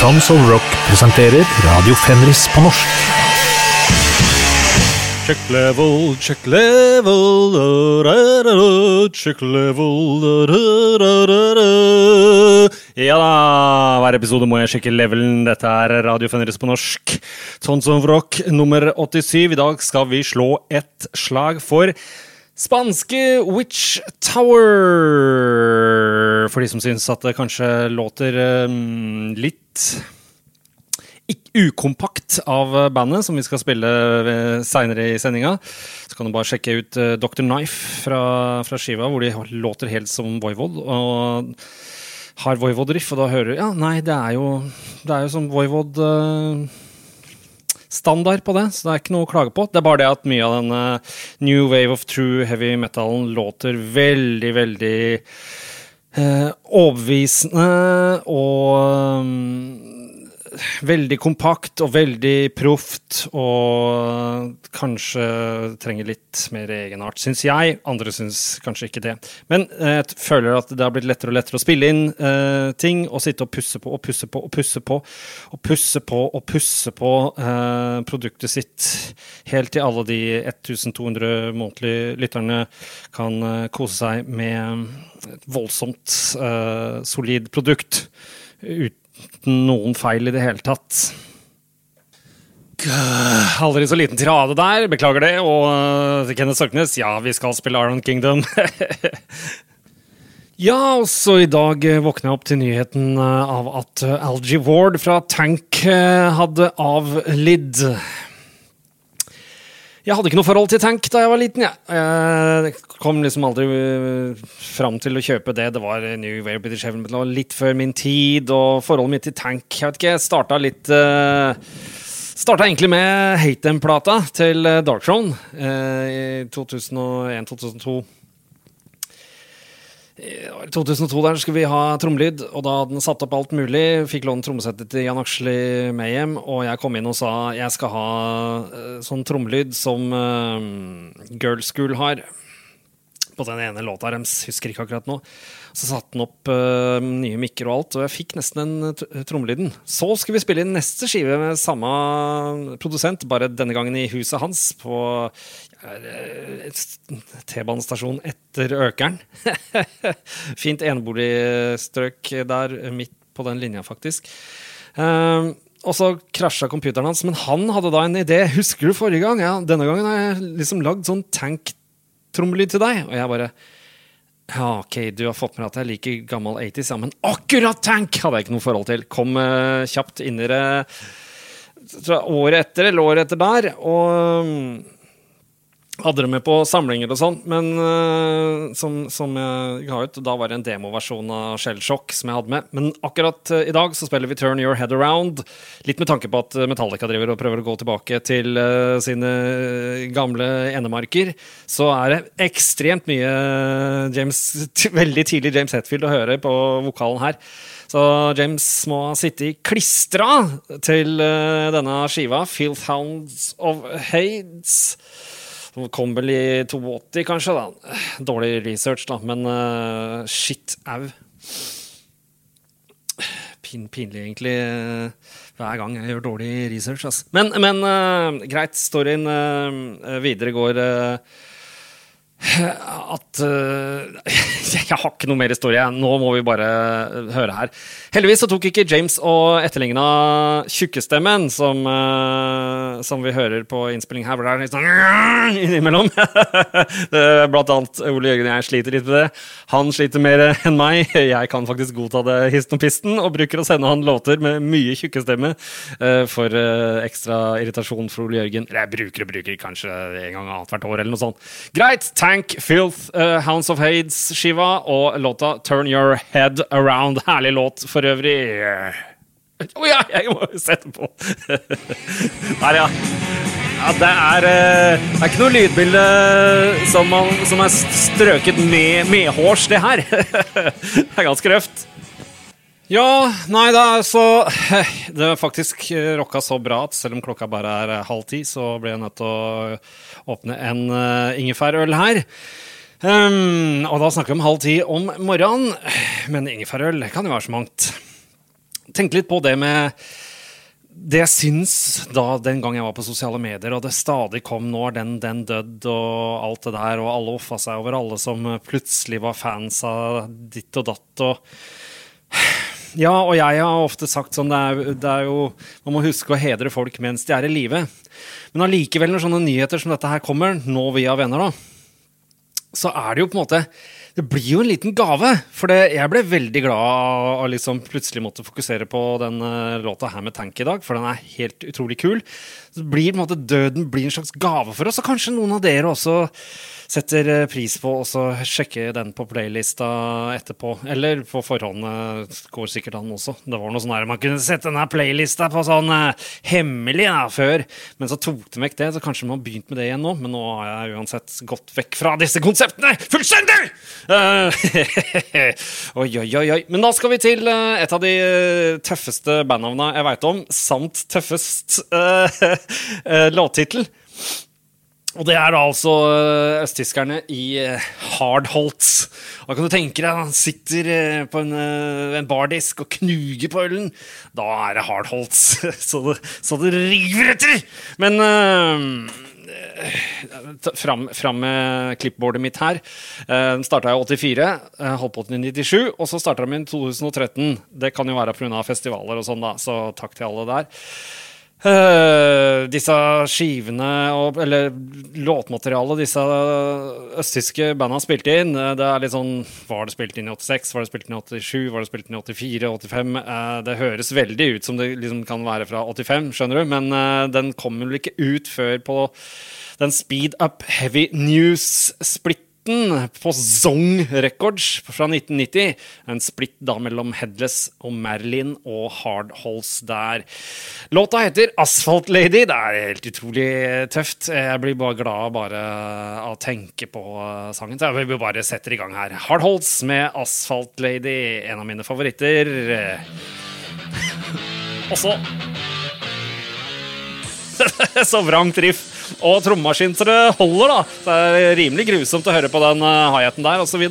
Tons of Rock presenterer Radio Fenris på norsk. Check level, check level, da, da, da, check level. Ja da, hver episode må jeg sjekke levelen. Dette er Radio Fenris på norsk. Tons of Rock nummer 87. I dag skal vi slå et slag for spanske Witch Tower. For de som syns at det kanskje låter um, litt ukompakt av bandet, som vi skal spille seinere i sendinga. Så kan du bare sjekke ut uh, Dr. Knife fra, fra, skiva, hvor de låter helt som Voivod. Og har Voivod-riff, og da hører du Ja, nei, det er jo, det er jo som Voivod uh, standard på det, så det er ikke noe å klage på. Det er bare det at mye av den uh, new wave of true heavy metalen låter veldig, veldig eh, overbevisende og um, veldig kompakt og veldig proft, og kanskje trenger litt mer egenart, syns jeg. Andre syns kanskje ikke det. Men jeg føler at det har blitt lettere og lettere å spille inn eh, ting og sitte og pusse på og pusse på og pusse på og pusse på og pusse på eh, produktet sitt helt til alle de 1200 månedlige lytterne kan eh, kose seg med et voldsomt eh, solid produkt. Ut, noen feil i det hele tatt. Aldri så liten tirade der, beklager det. Og til Kenneth Sorknes, ja, vi skal spille Iron Kingdom. ja, også i dag våkna jeg opp til nyheten av at Algie Ward fra Tank hadde avlidd. Jeg hadde ikke noe forhold til Tank da jeg var liten. Jeg, jeg kom liksom aldri fram til å kjøpe det. Det var New Wave British Heaven Metal litt før min tid, og forholdet mitt til Tank Jeg vet ikke, starta litt uh, Starta egentlig med Hate Them-plata til Darkthrone uh, i 2001-2002. I 2002 der skulle vi ha trommelyd, og da hadde den satt opp alt mulig. Fikk låne trommesettet til Jan Aksli med hjem, og jeg kom inn og sa jeg skal ha uh, sånn trommelyd som uh, Girl School har. På den ene låta deres, husker ikke akkurat nå. Så satte han opp uh, nye mikker og alt, og jeg fikk nesten den trommelyden. Så skulle vi spille inn neste skive med samme produsent, bare denne gangen i huset hans, på T-banestasjon etter Økeren. Fint eneboligstrøk der midt på den linja, faktisk. Uh, og så krasja computeren hans, men han hadde da en idé. Husker du forrige gang? Ja, denne gangen har jeg liksom lagd sånn tank-trommelyd til deg. Og jeg bare ja, ok, du har fått med at jeg liker gammel 80s, ja, men akkurat Tank hadde jeg ikke noe forhold til. Kom uh, kjapt inn i det året etter, eller året etter der, og hadde det med på samlinger og sånn, men uh, som, som, jeg ga ut, da var det en demoversjon av Shellshock som jeg hadde med. Men akkurat uh, i dag så spiller vi Turn Your Head Around, litt med tanke på at Metallica driver og prøver å gå tilbake til uh, sine gamle enemarker. Så er det ekstremt mye James, veldig tidlig James Hetfield å høre på vokalen her. Så James må sitte i klistra til denne skiva, Filth Hounds of Hades. Som kom vel i 82, kanskje. da. Dårlig research, da, men uh, shit au. Pin, pinlig, egentlig, uh, hver gang jeg gjør dårlig research. Altså. Men, men uh, greit, storyen videre går at uh, Jeg har ikke noe mer historie. Nå må vi bare høre her. Heldigvis så tok ikke James og etterligna tjukkestemmen som, uh, som vi hører på innspilling her, hvor det er litt sånn innimellom. Blant annet Ole Jørgen og jeg sliter litt med det. Han sliter mer enn meg. Jeg kan faktisk godta det histen og pisten, og bruker å sende han låter med mye tjukkestemme uh, for ekstra irritasjon for Ole Jørgen. Eller jeg bruker og bruker kanskje en gang annethvert år, eller noe sånt. Greit! Tank, Filth, uh, Hounds of Hades-skiva og låta Turn Your Head Around. Herlig låt for øvrig. Å oh, ja, jeg må sette på! Der, ja. Ja, det er, uh, det er ikke noe lydbilde som, man, som er strøket med medhårs, det her. det er ganske røft. Ja, nei da, så Det er faktisk rocka så bra at selv om klokka bare er halv ti, så ble jeg nødt til å åpne en uh, ingefærøl her. Um, og da snakker vi om halv ti om morgenen. Men ingefærøl kan jo være så mangt. Tenk litt på det med det jeg syns da den gang jeg var på sosiale medier, og det stadig kom 'nå er den, den dødd', og alt det der, og alle offa seg over alle som plutselig var fans av ditt og datt, og Ja, og jeg har ofte sagt sånn, det er, det er jo Man må huske å hedre folk mens de er i live. Men allikevel, når sånne nyheter som dette her kommer, nå via venner, da, så er det jo på en måte det blir jo en liten gave. For det, jeg ble veldig glad av liksom plutselig måtte fokusere på den uh, låta her med Tank i dag, for den er helt utrolig kul. Så blir måte Døden blir en slags gave for oss, og kanskje noen av dere også setter eh, pris på å sjekke den på playlista etterpå. Eller på forhånd uh, går sikkert an også. Det var noe sånn her, Man kunne sette denne playlista på sånn hemmelig da, før, men så tok de vekk det. Så kanskje man har begynt med det igjen nå, men nå har jeg uansett gått vekk fra disse konseptene fullstendig! oi, oi, oi, oi. Men da skal vi til et av de tøffeste bandnavna jeg veit om, samt tøffest låttittel. Og det er da altså eh, østtyskerne i eh, Hardholtz. Da kan du tenke deg, han sitter eh, på en, en bardisk og knuger på ølen. Da er det Hardholtz, så så det river etter! Men fram, fram, med klippbordet mitt her. Den uh, starta i 84, holdt på til 97, og så starta den i 2013. Det kan jo være pga. festivaler og sånn, da, så takk til alle der. Uh, disse skivene og, eller låtmaterialet disse østtyske banda spilte inn, uh, det er litt sånn Var det spilt inn i 86? Var det spilt inn i 87? Var det spilt inn i 84? 85? Uh, det høres veldig ut som det liksom kan være fra 85, skjønner du, men den kommer vel ikke ut før på den Speed Up Heavy News-splitt på Zong Records fra 1990. En splitt da mellom Headless og Merlin og Hardholz der. Låta heter Asphalt Lady. Det er helt utrolig tøft. Jeg blir bare glad bare av å tenke på sangen. Så jeg vil bare sette i gang her. Hardholz med Asphalt Lady, en av mine favoritter. Også Så vrangt riff og trommemaskin så det holder, da. Det er rimelig grusomt å høre på den uh, hi-haten der, osv.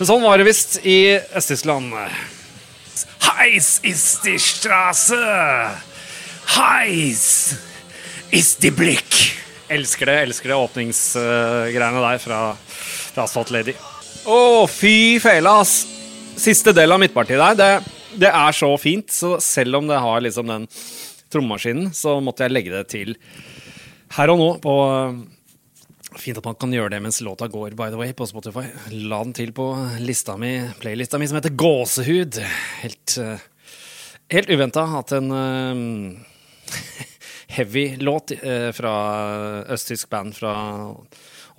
Men sånn var det visst i Øst-Tyskland. Heis ist die Straße. Heis ist die Blick. Elsker det, elsker det åpningsgreiene der fra, fra Lady. Å, fy fela, ass! Siste del av midtpartiet der, det, det, er så fint. Så selv om det har liksom den trommemaskinen, så måtte jeg legge det til her og nå på Fint at man kan gjøre det mens låta går, by the way, på Spotify. La den til på lista mi, playlista mi som heter Gåsehud. Helt, uh, helt uventa at en uh, heavy låt fra østtysk band fra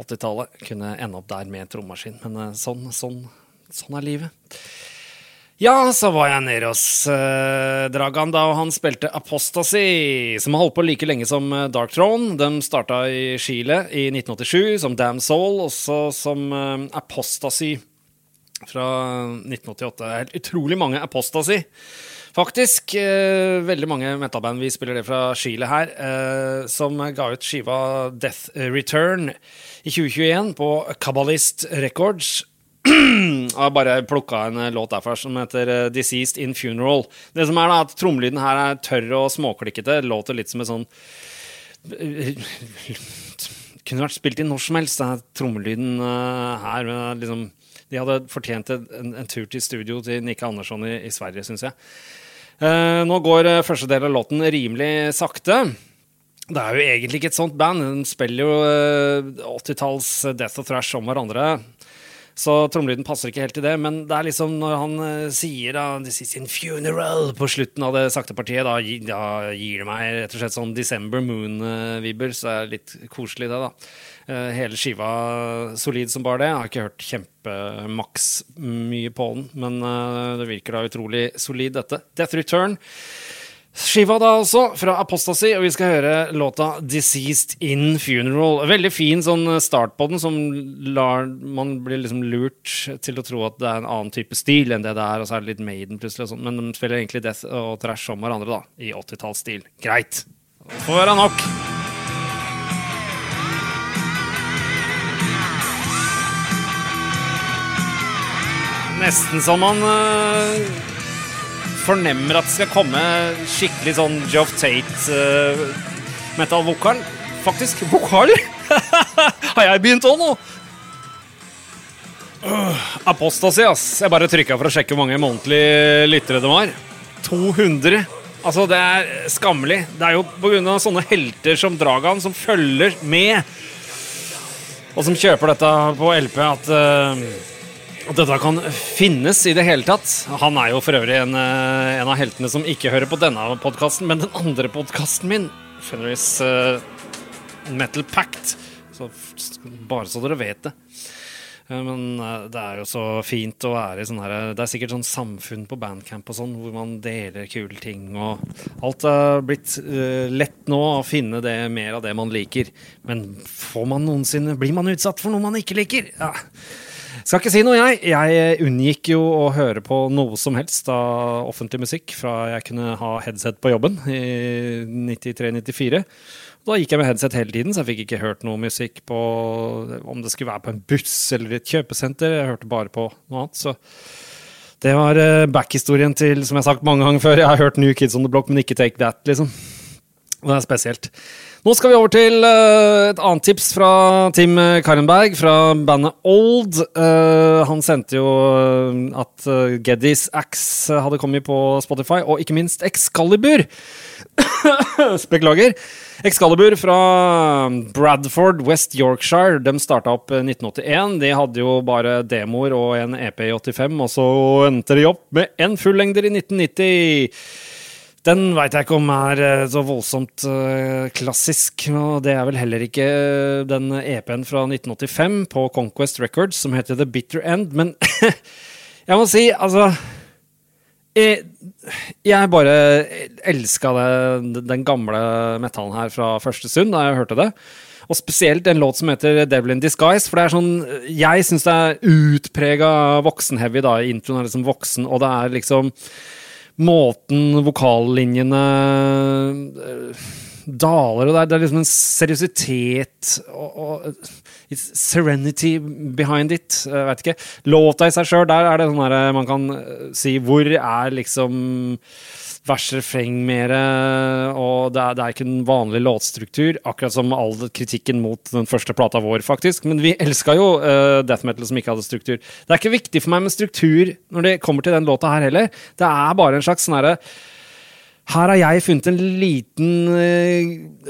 80-tallet kunne ende opp der med trommaskin. Men sånn, sånn, sånn er livet. Ja, så var jeg nede hos eh, Dragan da, og han spilte Apostasy, som har holdt på like lenge som uh, Dark Throne. De starta i Chile i 1987 som Damn Soul, også som eh, Apostasy fra 1988. Helt utrolig mange Apostasy. Faktisk Eh, veldig mange metaband vi spiller det fra Chile her, uh, som ga ut skiva Death Return i 2021 på Kabbalist Records. Jeg har bare plukka en eh, låt derfra som heter uh, 'Deceased in Funeral'. Det som er da, at Trommelyden her er tørr og småklikkete. Låter litt som en sånn Kunne vært spilt inn når som helst, denne trommelyden her. Men Liksom, de hadde fortjent en, en, tur til studio til Nikke Andersson i, i Sverige, syns jeg. Eh, nå går første del av låten rimelig sakte. Det er jo egentlig ikke et sånt band. De spiller jo 80-talls death og thrash om hverandre. Så trommelyden passer ikke helt til det. Men det er liksom når han uh, sier da, 'This is in funeral' på slutten av det sakte partiet, da, da gir det meg rett og slett sånn December Moon-vibber. Så det er litt koselig, det, da. Uh, hele skiva solid som bare det. Jeg har ikke hørt kjempemaks mye på den, men uh, det virker da utrolig solid, dette. Death Return. Skiva da altså, fra Apostasy, og vi skal høre låta 'Deceased in Funeral'. Veldig fin sånn start på den, som lar man blir liksom lurt til å tro at det er en annen type stil enn det det er, og så er det litt Maiden plutselig og sånn, men de spiller egentlig death og trash som hverandre, da, i 80-tallsstil. Greit. Får være nok. Nesten som man uh fornemmer at det skal komme skikkelig sånn Geoff Tate-metallvokal. Uh, Faktisk vokal! Har jeg begynt òg nå? Uh, Apostasi, ass. Jeg bare trykka for å sjekke hvor mange månedlige lyttere det var. 200. Altså, det er skammelig. Det er jo pga. sånne helter som Dragan som følger med, og som kjøper dette på LP, at, uh, at dette kan finnes i det hele tatt. Han er jo for øvrig en, uh, en av heltene som ikke hører på denne podkasten, men den andre podkasten min, Fenris uh, Metal Pact. Så bare så dere vet det. Men det er jo så fint å være i sånn her Det er sikkert sånn samfunn på bandcamp og sånn, hvor man deler kule ting og Alt er blitt uh, lett nå å finne det mer av det man liker. Men får man noensinne Blir man utsatt for noe man ikke liker? Ja. Skal ikke si noe, jeg. Jeg unngikk jo å høre på noe som helst av offentlig musikk fra jeg kunne ha headset på jobben i 93-94. Da gikk jeg med headset hele tiden, så jeg fikk ikke hørt noe musikk på om det skulle være på en buss eller et kjøpesenter. Jeg hørte bare på noe annet. Så det var backhistorien til, som jeg har sagt mange ganger før, jeg har hørt New Kids on the Block, men ikke Take That, liksom. Det er spesielt. Nå skal vi over til uh, et annet tips fra Tim Karenberg fra bandet Old. Uh, han sendte jo at uh, Axe hadde kommet på Spotify, og ikke minst Excalibur. Beklager. Excalibur fra Bradford, West Yorkshire. De starta opp 1981. De hadde jo bare demoer og en EP i 85, og så endte de opp med en fullengder i 1990. Den veit jeg ikke om er så voldsomt uh, klassisk. Og det er vel heller ikke den EP-en fra 1985 på Conquest Records som heter The Bitter End. Men jeg må si, altså Jeg, jeg bare elska den gamle metallen her fra første stund da jeg hørte det. Og spesielt en låt som heter Devil in Disguise. For det er sånn Jeg syns det er utprega voksenheavy da. Introen er liksom voksen, og det er liksom måten vokallinjene daler og det er, det er liksom en seriøsitet og, og serenity behind it. Jeg vet ikke. Låta i seg sjøl, der er det sånn der man kan si Hvor er liksom vers, refreng mer, og det er, det er, ikke en vanlig låtstruktur. Akkurat som all kritikken mot den første plata vår, faktisk. Men vi elska jo uh, death metal som ikke hadde struktur. Det er ikke viktig for meg med struktur når det kommer til den låta her heller. Det er bare en slags sånn herre her har jeg funnet en liten,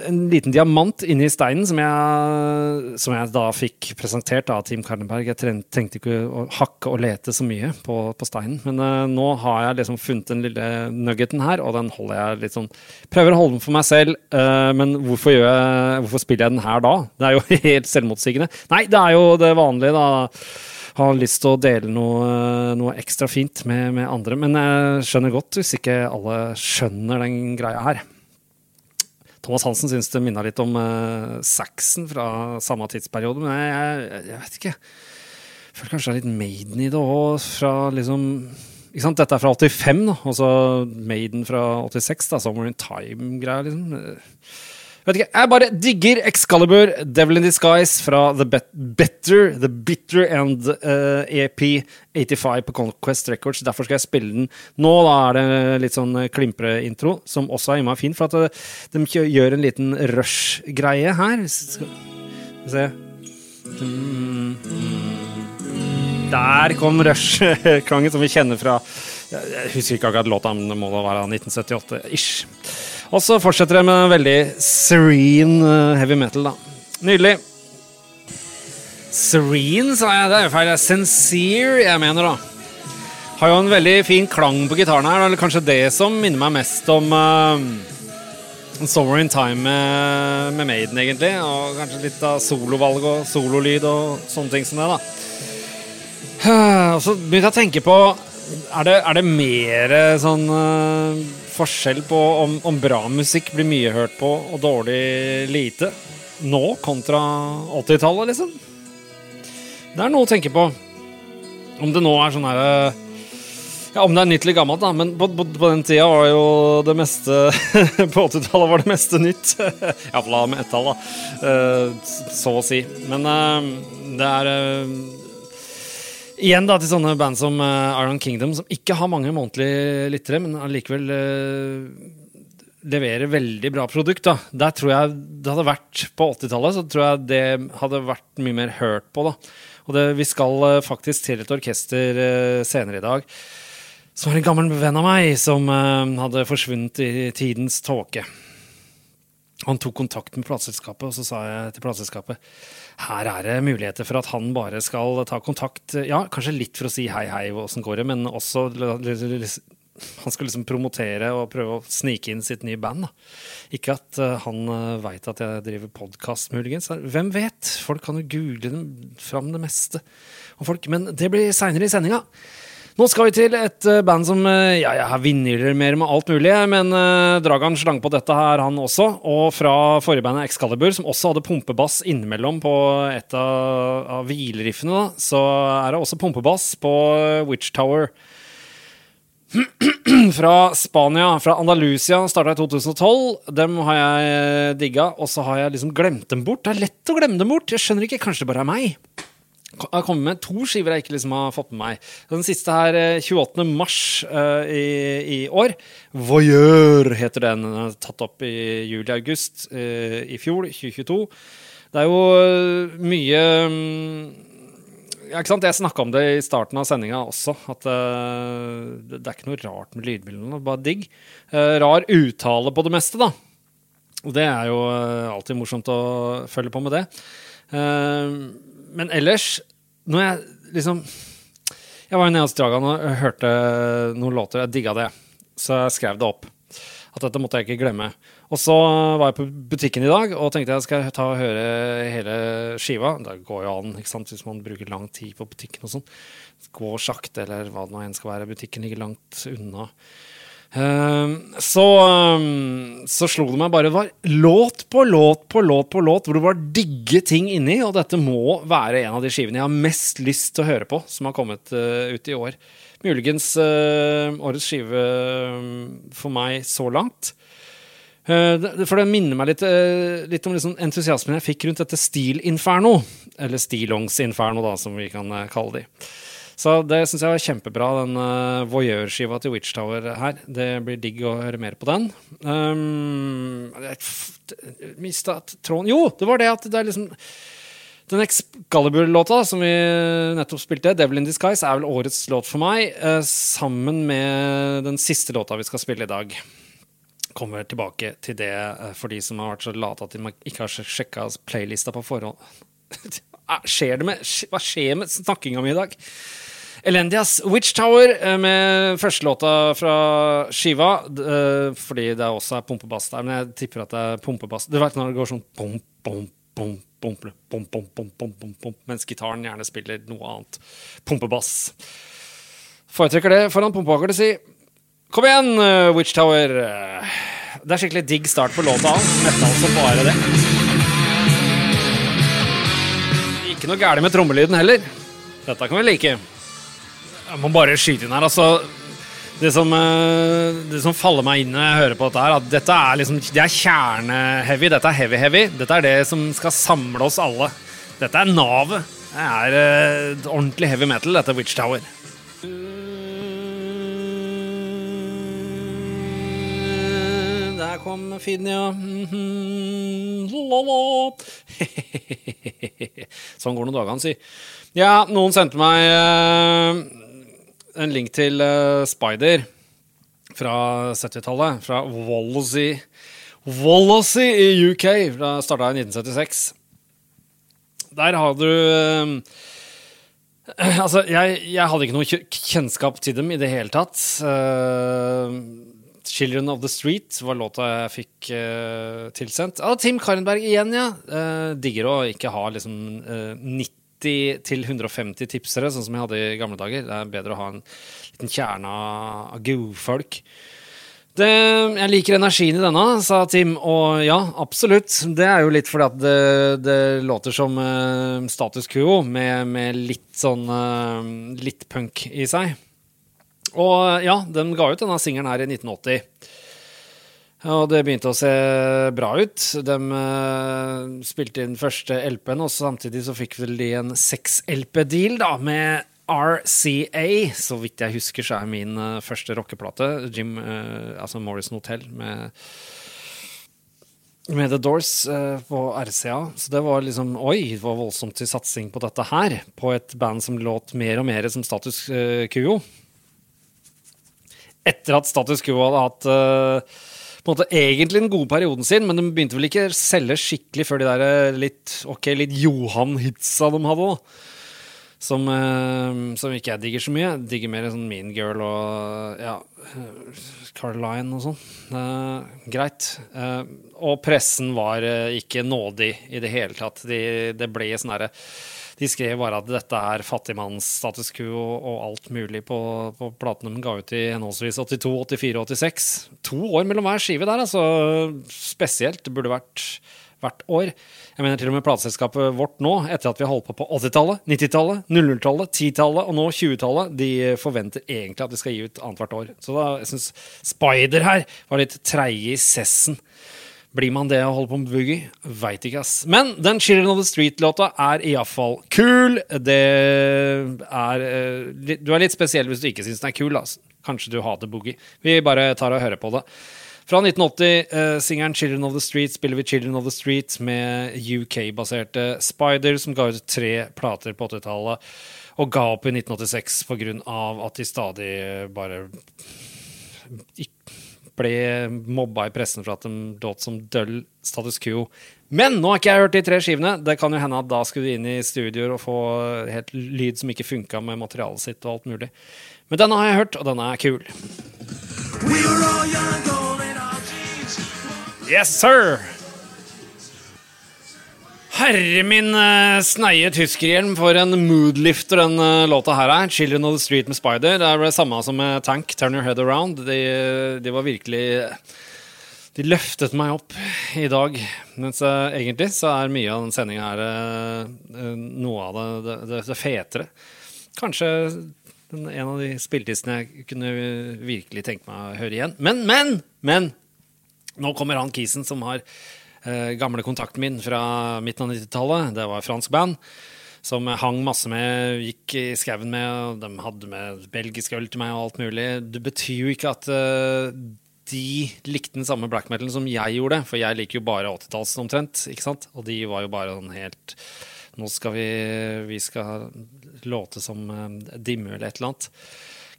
en liten diamant inni steinen som jeg, som jeg, da fikk presentert av Team Karneberg. Jeg trengte ikke å hakke og lete så mye på, på steinen. Men uh, nå har jeg liksom funnet den lille nuggeten her, og den holder jeg litt sånn Prøver å holde den for meg selv, uh, men hvorfor, jeg, hvorfor spiller jeg den her da? Det er jo helt selvmotsigende. Nei, det er jo det vanlige, da har lyst til å dele noe, noe ekstra fint med, med, andre. Men jeg skjønner godt hvis ikke alle skjønner den greia her. Thomas Hansen syns det minna litt om uh, Saxon fra samme tidsperiode, men jeg, jeg, jeg vet ikke. Jeg føler kanskje det er litt Maiden i det òg, fra liksom ikke sant? Dette er fra 85, da, og så Maiden fra 86, da, Summer in Time-greia, liksom. Vet ikke, Jeg bare digger Excalibur, Devil in Disguise fra The Bet Better, The Bitter and uh, EP 85 på Conquest Records. Derfor skal jeg spille den nå. Da er det litt sånn klimpre-intro, som også er innmari fin. For at uh, de gjør en liten rush-greie her. Skal vi se Der kom rush-klangen, som vi kjenner fra Jeg husker ikke akkurat låta, men det må da være 1978-ish. Og så fortsetter det med veldig serene heavy metal, da. Nydelig. Serene, sa jeg. Det er jo feil. Sincere, jeg mener, da. Har jo en veldig fin klang på gitaren her. Eller kanskje det som minner meg mest om uh, Summer in Time med, med, Maiden, egentlig. Og kanskje litt av solovalg og sololyd og sånne ting som det, da. Og så begynte jeg å tenke på Er det, er det mer sånn uh, forskjell på om, om, bra musikk blir mye hørt på og dårlig lite nå kontra 80-tallet, liksom. Det er noe å tenke på. Om det nå er sånn herre ja, Om det er nytt eller gammelt, da. Men på, på, på den tida var jo det meste På 80-tallet var det meste nytt. Iallfall med ett tall, da. Uh, så å si. Men uh, det er uh, Igjen da til sånne band som uh, Iron Kingdom, som ikke har mange månedlige lyttere, men allikevel uh, leverer veldig bra produkt. da. Der tror jeg det hadde vært På 80-tallet så tror jeg det hadde vært mye mer hørt på. da. Og det, vi skal uh, faktisk til et orkester senere i dag som er en gammel venn av meg, som hadde forsvunnet i tidens tåke. Han tok kontakt med plateselskapet, og så sa jeg til plateselskapet her er det muligheter for at han bare skal ta kontakt. Ja, kanskje litt for å si hei, hei, åssen går det, men også han skal liksom promotere og prøve å snike inn sitt nye band. Da. Ikke at uh, han eh, veit at jeg driver podkast, muligens. Hvem vet? Folk kan jo google fram det meste om folk. Men det blir seinere i sendinga. Nå skal vi til et uh, band som uh, ja, jeg har vinner mer med alt mulig, men uh, Dragan slang på dette her, han også. Og fra forrige bandet Excalibur, som også hadde pumpebass innimellom på et av, av hvileriffene, så er det også pumpebass på Witch Tower. fra Spania, fra Andalusia, starta i 2012. Dem har jeg digga, og så har jeg liksom glemt dem bort. Det er lett å glemme dem bort. Jeg skjønner ikke, kanskje det bare er meg. Jeg har kommet med to skiver jeg ikke liksom har fått med meg. Den siste her, 28. Eh, mars uh, i, i, år. Voyeur heter den. den er tatt opp i juli-august uh, i fjor, 2022. Det er jo mye um, ja, ikke sant? Jeg snakka om det i starten av sendinga også, at uh, det, er ikke noe rart med lydbildene. Bare digg. rar uttale på det meste, da. Og det er jo alltid morsomt å følge på med det. Uh, men ellers, når jeg liksom Jeg var jo nede hos Dragan og hørte noen låter. Jeg digga det. Så jeg skrev det opp. At dette måtte jeg ikke glemme. Og så var jeg på butikken i dag og tenkte jeg skal ta og høre hele skiva. Det går jo an ikke sant, hvis man bruker lang tid på butikken og sånn. Gå sakte, eller hva det nå enn skal være. Butikken ligger langt unna. Ehm, så, um, så slo det meg bare Det var låt på låt på låt på låt hvor det var digge ting inni, og dette må være en av de skivene jeg har mest lyst til å høre på, som har kommet uh, ut i år. Muligens uh, årets skive um, for meg så langt. Uh, for det minner meg litt, litt om liksom entusiasmen jeg fikk rundt dette Stil-inferno. Eller Stilongs Inferno, da, som vi kan kalle de. Så det syns jeg var kjempebra, den uh, voyeur-skiva til Witch Tower her. Det blir digg å høre mer på den. Um, Mista tråden Jo, det var det at det er liksom den Excalibur-låta som vi nettopp spilte, 'Devil in Disguise', er vel årets låt for meg, uh, sammen med den siste låta vi skal spille i dag. Kommer tilbake til det uh, for de som har vært så late at de ikke har sjekka playlista på forhånd. skjer med, hva skjer med snakkinga mi i dag? Elendias Witch Tower eh, med førstelåta fra skiva. Eh, fordi det også er pumpebass der, men jeg tipper at det er pumpebass. Du vet når det går sånn pom, pom, pom, pom, pom, pom, pom, pom, pom, mens gitaren gjerne spiller noe annet. Pumpebass. Foretrekker det foran pumpeakkordet, si. Kom igjen, eh, Witch Tower. Det er skikkelig digg start på låta. Metal som bare det. Ikke noe gærent med trommelyden heller. Dette kan vi like. Jeg må bare skyte inn her, altså. Det som, eh, det som, faller meg inn når jeg hører på dette, her, at dette er liksom, det er kjerneheavy. Dette er heavy-heavy. Dette er det som skal samle oss alle. Dette er navet. Det er uh, ordentlig heavy metal, dette Witch Tower. Kom Finja. sånn går nå dagene, si. Ja, noen sendte meg uh, en link til uh, Spider fra 70-tallet. Fra Wallacy. Wallacy i UK. Da starta i 1976. Der har du uh, Altså, jeg, jeg, hadde ikke noe kjennskap til dem i det hele tatt. Uh, 'Children of the Street' var låta jeg fikk uh, tilsendt. Ah, Tim Karenberg igjen, ja. Uh, digger å ikke ha liksom uh, 90-150 tipsere, sånn som jeg hadde i gamle dager. Det er bedre å ha en liten kjerne av godfolk. Det, jeg liker energien i denne, sa Tim. Og ja, absolutt. Det er jo litt fordi at det, det låter som status quo, med, med litt sånn litt punk i seg. Og ja, de ga ut denne singelen her i 1980. Og det begynte å se bra ut. De uh, spilte inn første LP-en, og samtidig så fikk vel de en 6-LP-deal da, med RCA, så vidt jeg husker, så er min uh, første rockeplate Jim, uh, altså Morrison Hotel med, med The Doors på RCA. Så det var liksom Oi, det var voldsomt til satsing på dette her. På et band som låt mer og mer som Status Quo. Etter at Status Quo hadde hatt på en måte egentlig den gode perioden sin, men de begynte vel ikke å selge skikkelig før de der litt, ok, litt Johan-hitsa de hadde. òg. Som, uh, som, ikke jeg digger så mye. Jeg digger mer sånn Mean Girl og ja, Caroline og sånn. Uh, greit. Uh, og pressen var ikke nådig i det hele tatt. De, det ble sånn herre de skrev bare at dette er fattigmannsstatus quo og alt mulig på, på platene de ga ut i henholdsvis 82, 84 og 86. To år mellom hver skive der, altså. Spesielt. Det burde vært hvert år. Jeg mener til og med plateselskapet vårt nå, etter at vi har holdt på på 80-tallet, 90-tallet, 00-tallet, 10-tallet og nå 20-tallet, de forventer egentlig at de skal gi ut annethvert år. Så da, jeg syns Spider her var litt treige i sessen. Blir man det å holde på med boogie? Veit ikke, ass. Men den Children of the Street-låta er iallfall kul. Det er eh, Du er litt spesiell hvis du ikke syns den er kul. ass. Kanskje du hater boogie. Vi bare tar og hører på det. Fra 1980, uh, singelen 'Children of the Street' spiller vi 'Children of the Street' med UK-baserte Spider, som ga ut tre plater på 80-tallet, og ga opp i 1986 pga. at de stadig bare ble mobba i pressen for at de låt som døll status quo. Men nå har ikke jeg hørt de tre skivene. Det kan jo hende at da skulle du inn i studioer og få helt lyd som ikke funka med materialet sitt og alt mulig. Men denne har jeg hørt, og denne er kul. Yes, sir! Herre min uh, sneie tyskerhjelm for en moodlifter den uh, låta her er. 'Children of the Street' med Spider. Det er det samme som med Tank, 'Turn Your Head Around'. De, de, var virkelig De løftet meg opp i dag. Mens uh, egentlig så er mye av den sendinga her noe av det, det, det, fetere. Kanskje en av de spilletistene jeg kunne virkelig tenke meg å høre igjen. Men, men, men! Nå kommer han Kisen som har eh, gamle kontakten min fra midten av 90-tallet. Det var fransk band som jeg hang masse med, gikk i skauen med, og de hadde med belgisk øl til meg og alt mulig. Det betyr jo ikke at uh, de likte den samme black metal som jeg gjorde, for jeg liker jo bare 80-talls omtrent, ikke sant? Og de var jo bare sånn helt Nå skal vi Vi skal låte som uh, Dimme eller et eller annet.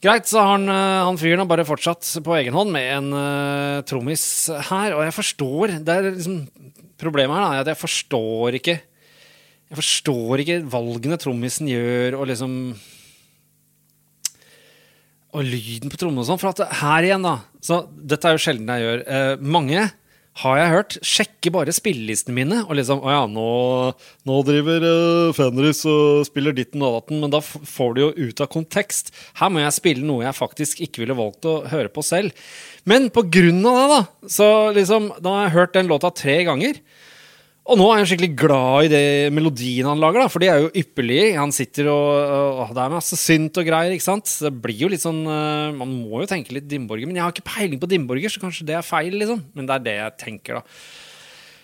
Greit, så han, eh, han fyren har bare fortsatt på egen hånd med en uh, trommis her. Og jeg forstår liksom, Problemet her er at jeg forstår ikke Jeg forstår ikke valgene trommisen gjør, og liksom Og lyden på trommene og sånn. For at her igjen, da Så dette er jo sjelden jeg gjør. Uh, mange har jeg hørt, sjekker bare spillelistene mine. Og liksom Å ja, nå, nå driver uh, Fenris og spiller ditten og datten, men da får du jo ut av kontekst. Her må jeg spille noe jeg faktisk ikke ville valgt å høre på selv. Men på grunn av det, da, så liksom Da har jeg hørt den låta tre ganger. Og nå er han skikkelig glad i det melodien han lager, da, for de er jo ypperlige. Han sitter og, og Det er masse synt og greier, ikke sant. Det blir jo litt sånn uh, Man må jo tenke litt Dimborger. Men jeg har ikke peiling på Dimborger, så kanskje det er feil, liksom. Men det er det jeg tenker, da.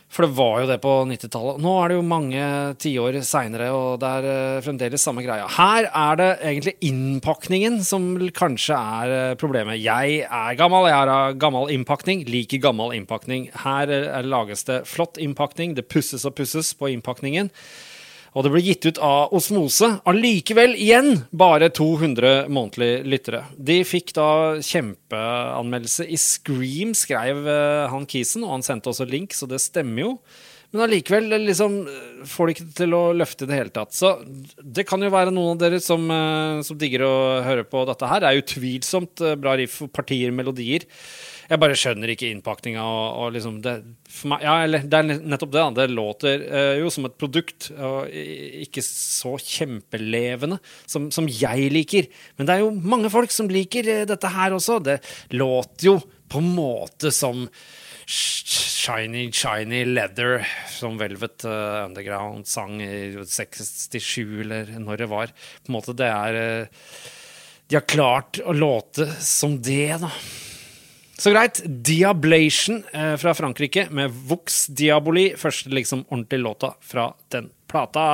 For det var jo det på 90-tallet. Nå er det jo mange tiår seinere, og det er uh, fremdeles samme greia. Her er det egentlig innpakningen som kanskje er uh, problemet. Jeg er gammel, jeg har gammel innpakning, liker gammel innpakning. Her lages det flott innpakning, det pusses og pusses på innpakningen. Og det ble gitt ut av Osmose. Allikevel, igjen, bare 200 månedlige lyttere. De fikk da kjempeanmeldelse i Scream, skrev uh, han Kisen, og han sendte også link, så det stemmer jo. Men allikevel liksom, får de ikke til å løfte i det hele tatt. Så det kan jo være noen av dere som, uh, som digger å høre på dette her. Det er utvilsomt bra riff, partier, melodier. Jeg bare skjønner ikke innpakninga og, og, liksom det, meg, Ja, det er nettopp det. Det låter uh, jo som et produkt, og ikke så kjempelevende som, som, jeg liker. Men det er jo mange folk som liker uh, dette her også. Det låter jo på en måte som Shiny, shiny leather, som Velvet uh, Underground sang i 67, eller når det var. På en måte, det er De har klart å låte som det, da. Så greit. Diablation eh, fra Frankrike med Vox Diaboli. Første liksom ordentlige låta fra den plata.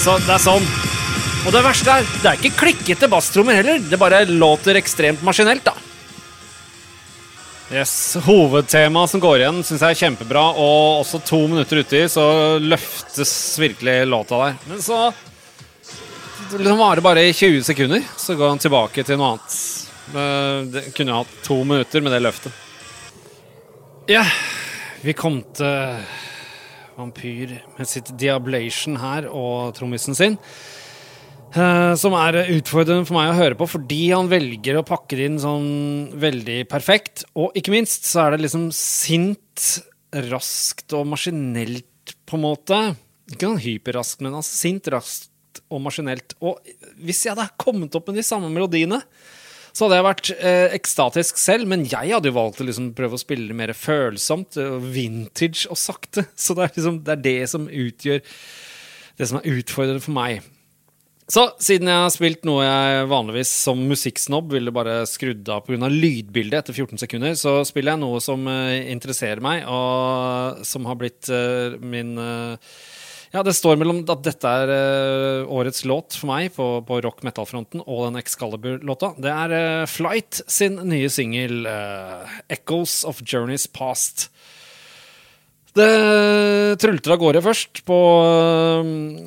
Så det er sånn. Og det verste er, det er ikke klikkete basstrommer heller. Det bare låter ekstremt maskinelt, da. Yes, Hovedtemaet som går igjen, syns jeg er kjempebra. Og også to minutter uti så løftes virkelig låta der. Men så liksom varer bare i 20 sekunder, så går han tilbake til noe annet. Eh, det kunne jo hatt to minutter med det løftet. Ja, vi kom til Vampyr med sitt Diablation her og trommisen sin. Eh, som er utfordrende for meg å høre på, fordi han velger å pakke det inn sånn veldig perfekt. Og ikke minst så er det liksom sint, raskt og maskinelt, på en måte. Ikke sånn hyperraskt, men altså sint, raskt og maskinelt. Og hvis jeg hadde kommet opp med de samme melodiene, så hadde jeg vært eh, ekstatisk selv, men jeg hadde jo valgt å liksom prøve å spille mer følsomt, vintage og sakte. Så det er, liksom, det er det som utgjør det som er utfordrende for meg. Så siden jeg har spilt noe jeg vanligvis som musikksnobb ville bare skrudd av pga. lydbildet etter 14 sekunder, så spiller jeg noe som uh, interesserer meg, og som har blitt uh, min uh, Ja, det står mellom at dette er årets låt for meg på, på rock metal-fronten og den Excalibur-låta. Det er Flight sin nye singel 'Echoes of Journeys Past'. Det trulter av gårde først på,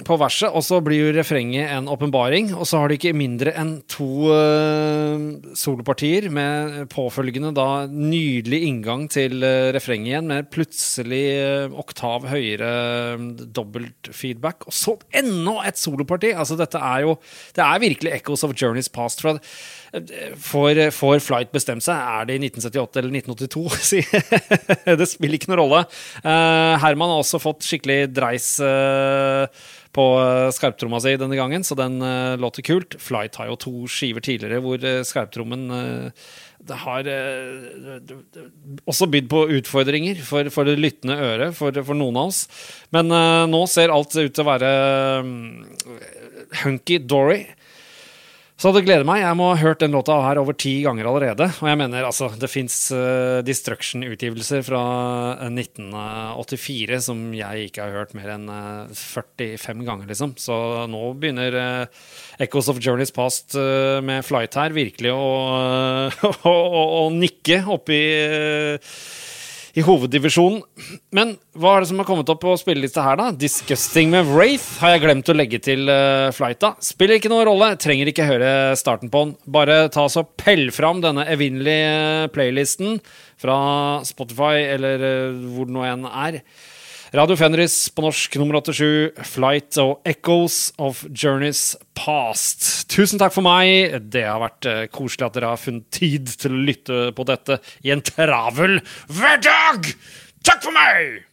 på, verset, og så blir jo refrenget en åpenbaring. Og så har de ikke mindre enn to uh, solopartier med påfølgende da nydelig inngang til uh, refrenget igjen, med plutselig uh, oktav høyere um, dobbeltfeedback. Og så enda et soloparti! Altså, dette er jo Det er virkelig Echoes of Journeys Past. fra Får, får, Flight bestemt seg? Er det i 1978 eller 1982? det spiller ikke noen rolle. Uh, Herman har også fått skikkelig dreis uh, på skarptromma si denne gangen, så den uh, låter kult. Flight har jo to skiver tidligere hvor skarptrommen det har også bydd på utfordringer for, for det lyttende øret for, for, noen av oss. Men nå ser alt ut til å være um, hunky dory. Så det gleder meg. Jeg må ha hørt den låta her over ti ganger allerede. Og jeg mener, altså, det fins uh, Destruction-utgivelser fra 1984 som jeg ikke har hørt mer enn uh, eh, 45 ganger, liksom. Så nå begynner uh, Echoes of Journeys Past med Flight her virkelig å, å, å, å nikke oppi i hoveddivisjonen. Men hva er det som har kommet opp på spillelista her, da? Disgusting med Wraith har jeg glemt å legge til uh, flighta. Spiller ikke noen rolle, trenger ikke høre starten på den. Bare ta så pell fram denne evinnelige playlisten fra Spotify eller uh, hvor det nå enn er. Radio Fenris på norsk nummer 87, Flight og Echoes of Journeys Past. Tusen takk for meg. Det har vært eh, koselig at dere har funnet tid til å lytte på dette i en travel hverdag. Takk for meg!